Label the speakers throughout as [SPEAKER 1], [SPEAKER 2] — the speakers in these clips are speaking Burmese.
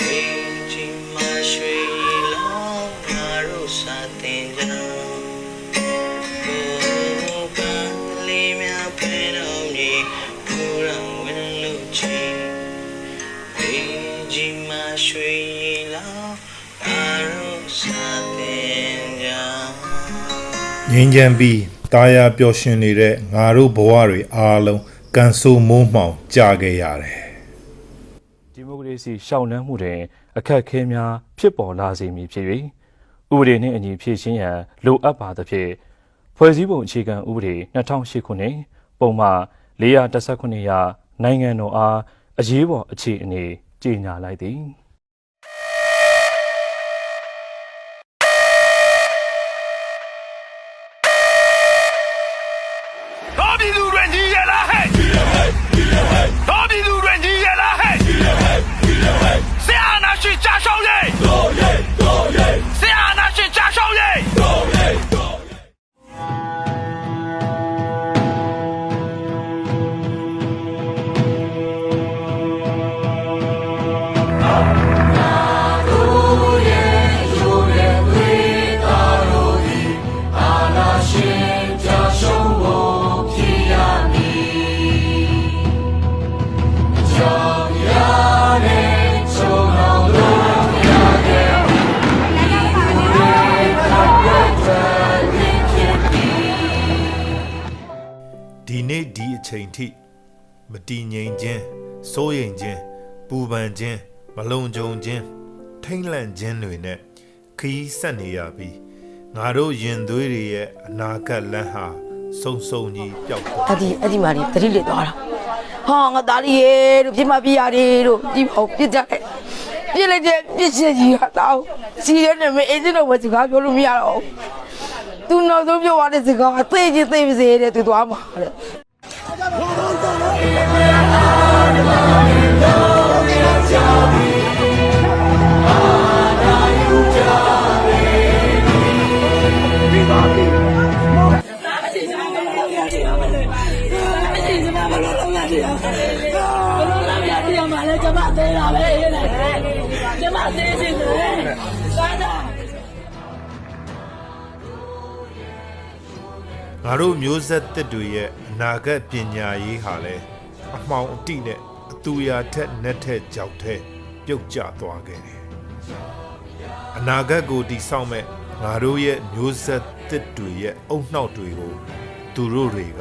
[SPEAKER 1] အေးကြီးမရွှေလောင်းငါတို့စာတင်ကြကိုကလေးများဖဲတော်မြေပူရန်ဝင်လို့ချီအေးကြီးမရွှေလောင်းငါတို့စာတင်ကြ
[SPEAKER 2] ငင်းချမ်းပြီးတာယာပျော်ရွှင်နေတဲ့ငါတို့ဘဝတွေအားလုံး ကန်ဆိုးမိုးမှောင်ကြခဲ့ရတယ်
[SPEAKER 3] ဒီမိုကရေစီရှောင်လန်းမှုတွင်အခက်အခဲများဖြစ်ပေါ်လာစေမည်ဖြစ်၍ဥပဒေနှင့်အညီဖြည့်ရှင်းရန်လိုအပ်ပါသဖြင့်ဖွဲ့စည်းပုံအခြေခံဥပဒေ2008ခုနှစ်ပုံမှန်419ရာနိုင်ငံတော်အားအရေးပေါ်အခြေအနေကြေညာလိုက်သည်
[SPEAKER 2] ဒီနေ့ဒီအချိန်ထိမတည်ငြိမ်ခြင်းစိုးရိမ်ခြင်းပူပန်ခြင်းမလုံခြုံခြင်းထိမ့်လန့်ခြင်းတွေနဲ့ခီးဆက်နေရပြီးငါတို့ရင်သွေးတွေရဲ့အနာဂတ်လမ်းဟာစုံစုံကြီးပျောက်သွား
[SPEAKER 4] အဲ့ဒီအဲ့ဒီမှာနေတတိလေသွားတာဟာငါသားလေးရေတို့ပြမပြရတယ်တို့ဒီပေါ့ပြစ်ကြတယ်ပြစ်လိုက်တဲ့ပြစ်ချက်ကြီးဟာတော့စီရဲနဲ့မအေးစင်းတော့မစကားပြောလို့မရတော့ဘူးသူနောက်ဆုံးပြောရတဲ့စကားသိချင်းသိပါစေတဲ့သူသွားမှာတဲ့
[SPEAKER 2] ငါတို့မျိုးဆက်တစ်တွေရဲ့အနာဂတ်ပညာရေးဟာလဲ အမှောင်အတိနဲ့အတူရာထက်နဲ့ထက်ကြောက်တဲ့ပြုတ်ကျသွားခဲ့တယ်။အနာဂတ်ကိုတည်ဆောက်မဲ့ငါတို့ရဲ့မျိုးဆက်တစ်တွေရဲ့အုံနှောက်တွေကိုသူတို့တွေက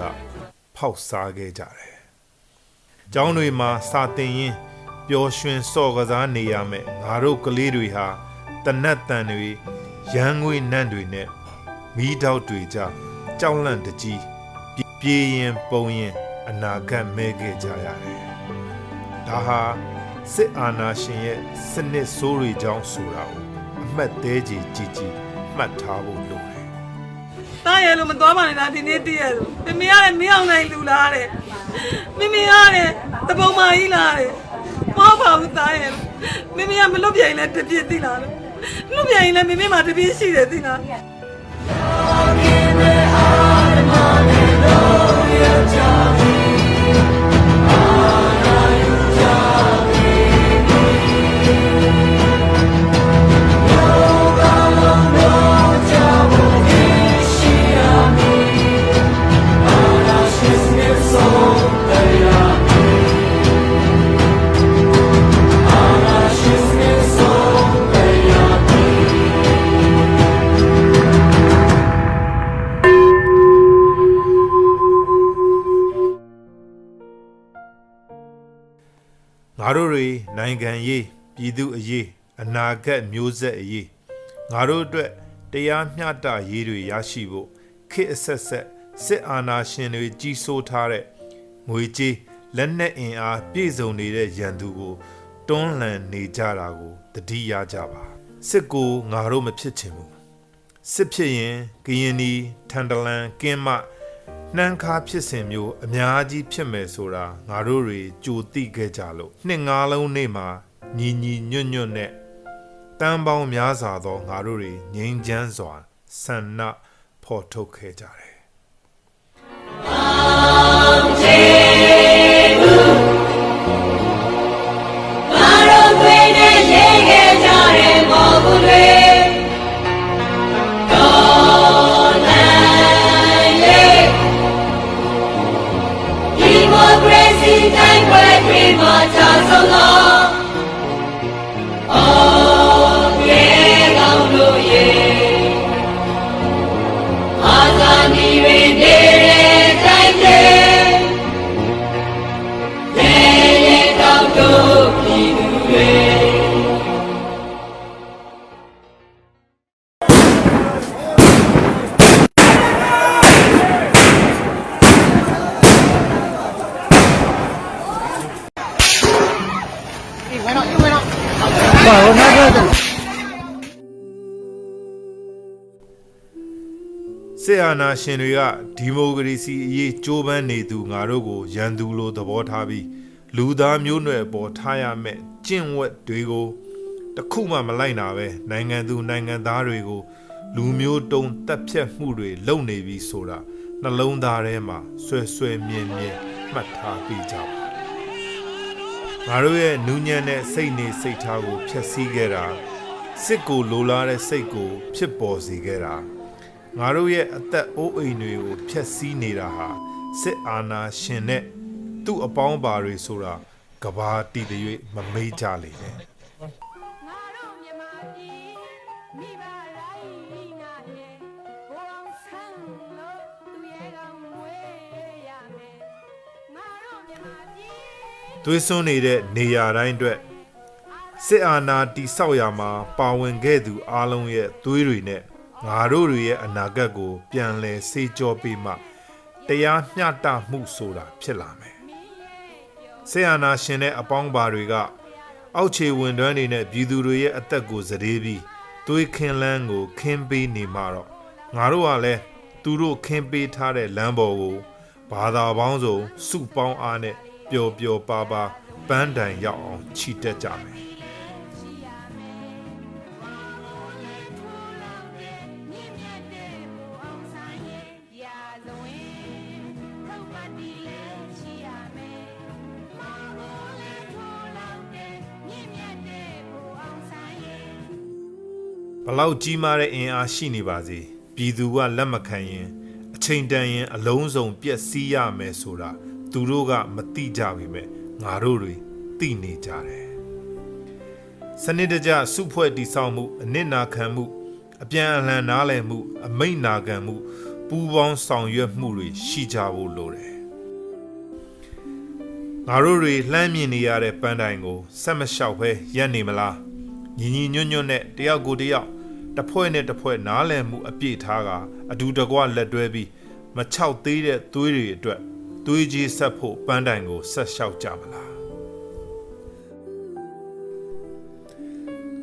[SPEAKER 2] ဖောက်စားခဲ့ကြတယ်။ကျောင်းတွေမှာစာသင်ရင်းပျော်ရွှင်စော့ကစားနေရမယ်ငါတို့ကလေးတွေဟာတနတ်တန်တွေရန်ငွေနန့်တွေနဲ့မီးတောက်တွေကြကြောက်လန့်တကြီးပြေပြေးရင်ပုံရင် အနာဂတ်မဲခဲ့ကြရတယ်။ဒါဟာစစ်အာဏာရှင်ရဲ့စနစ်ဆိုးတွေကြောင့်ဆိုတာကိုအမှတ်သေးကြီးကြီးကြီးမှတ်ထားဖို့လိုတယ်
[SPEAKER 5] တားရလို့မသွားပါနဲ့လားဒီနေ့တည့်ရလို့မမေကလည်းမင်းအောင်နိုင်လူလားတဲ့မမေကလည်းတပုံမာကြီးလားတဲ့မဟုတ်ပါဘူးတားရလို့မမေကမလွတ်ပြိုင်လဲတပြည့်သိလားလို့လွတ်ပြိုင်လဲမမေမှာတပြည့်ရှိတယ်သိလား။
[SPEAKER 2] ငါတို့တွေနိုင်ငံရေးပြည်သူအရေးအနာဂတ်မျိုးဆက်အရေးငါတို့အတွက်တရားမျှတရေးတွေရရှိဖို့ခေတ်အဆက်ဆက်စစ်အာဏာရှင်တွေကြီးစိုးထားတဲ့ငွေကြေးလက်နက်အင်အားပြည့်စုံနေတဲ့ရန်သူကိုတွန်းလှန်နေကြတာကိုတတိယကြပါစစ်ကိုငါတို့မဖြစ်ချင်ဘူးစစ်ဖြစ်ရင်ကရင်နီထန်တလန်ကင်းမ နှမ်းခါဖြစ်စဉ်မျိုးအများကြီးဖြစ်မယ်ဆိုတာငါတို့တွေကြိုသိခဲ့ကြလို့နှစ်ငါးလုံးနေ့မှာညီညီညွတ်ညွတ်နဲ့တန်ပေါင်းများစွာသောငါတို့တွေငြိမ်းချမ်းစွာဆန္ဒဖော်ထုတ်ခဲ့ကြတယ် စစ်အာဏာရှင်တွေကဒီမိုကရေစီအရေးကြိုးပမ်းနေသူငါတို့ကိုရန်သူလိုသဘောထားပြီးလူသားမျိုးနွယ်ပေါ်ထားရမယ့်ကျင့်ဝတ်တွေကိုတစ်ခုမှမလိုက်နာပဲနိုင်ငံသူနိုင်ငံသားတွေကိုလူမျိုးတုံးတက်ဖြတ်မှုတွေလုပ်နေပြီဆိုတာနှလုံးသားထဲမှာဆွဲဆွဲမြဲမြဲမှတ်ထားပြီးကြပါငါတို့ရဲ့နူးညံ့တဲ့စိတ်နေစိတ်ထားကိုဖျက်ဆီးခဲ့တာစစ်ကိုလိုလားတဲ့စိတ်ကို ဖြစ်ပေါ်စေခဲ့တာ ငါတို့ရဲ့အသက်အိုးအိမ်တွေကိုဖျက်ဆီးနေတာဟာစစ်အာဏာရှင်နဲ့သူ့အပေါင်းပါတွေဆိုတာကဘာတီတရွေ့မမေ့ကြလေနဲ့
[SPEAKER 6] ငါတို့မြန်မာပြည်မိဘတိုင်းနာရဲ့ဘုံဆန်းလို့သူရဲ့ကောင်းဝေးရမယ်ငါတို့မြန်မာပြည်
[SPEAKER 2] သွေးစွန်းနေတဲ့နေရာတိုင်းအတွက်စစ်အာဏာတိဆောက်ရမှာပါဝင်ခဲ့သူအားလုံးရဲ့သွေးတွေနဲ့ ငါတို့တွေရဲ့အနာဂတ်ကို ပြန်လည်စေကြောပြီးမှတရားမျှတမှုဆိုတာဖြစ်လာမယ်စစ်အာဏာရှင်တဲ့အပေါင်းပါတွေကအောက်ခြေဝန်ထမ်းတွေနဲ့ပြည်သူတွေရဲ့အသက်ကိုစတေးပြီးသွေးခင်းလန်းကို ခင်းပေးနေမှာတော့ငါတို့ကလည်းသူတို့ခင်းပေးထားတဲ့လမ်းပေါ်ကိုဘာသာပေါင်းစုံစုပေါင်းအားနဲ့ပျော်ပျော်ပါပါပန်းတိုင်ရောက်အောင်ခြိတက်ကြမယ် ဘလောက်ကြီးမားတဲ့အင်အားရှိနေပါစေပြည်သူကလက်မခံရင်အချိန်တန်ရင်အလုံးစုံပျက်စီးရမယ်ဆိုတာသူတို့ကမသိကြပေမဲ့ငါတို့တွေသိနေကြတယ်စနစ်တကျစုဖွဲ့တည်ဆောက်မှုအနစ်နာခံမှုအပြန်အလှန်နားလည်မှု အမိတ်နာခံမှု ပူးပေါင်းဆောင်ရွက်မှုတွေရှိကြဖို့လိုတယ်ငါတို့တွေလှမ်းမြင်နေရတဲ့ပန်းတိုင်ကိုဆက်မလျှောက်ပဲရက်နေမလားညီညီညွတ်ညွတ်နဲ့တယောက်ကိုတယောက် တစ်ဖွဲ့နဲ့တစ်ဖွဲ့နားလည်မှုအပြည့်ထားကအတူတကွလက်တွဲပြီးမချောက်သေးတဲ့သွေးတွေအတွက်သွေးကြီးဆက်ဖို့ပန်းတိုင်ကိုဆက်လျှောက်ကြမလား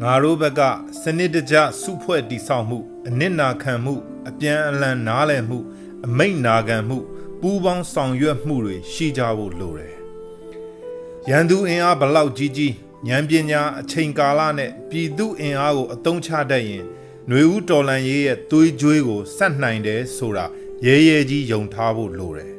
[SPEAKER 2] ငါတို့ဘက်ကစနစ်တကျစုဖွဲ့တည်ဆောက်မှုအနစ်နာခံမှု အပြန်အလှန်နားလည်မှု အမိတ်နာခံမှု ပူးပေါင်းဆောင်ရွက်မှုတွေရှိကြဖို့လိုတယ်ရန်သူအင်အားဘလောက်ကြီးကြီးဉာဏ်ပညာအချိန်ကာလနဲ့ပြည်သူအင်အားကိုအသုံးချတတ်ရင် ຫນွေဦးတော်လန်ရေးရဲ့သွေးကြွေးကိုစက်နိုင်တယ်ဆိုတာရဲရဲကြီးယုံထားဖို့လိုတယ်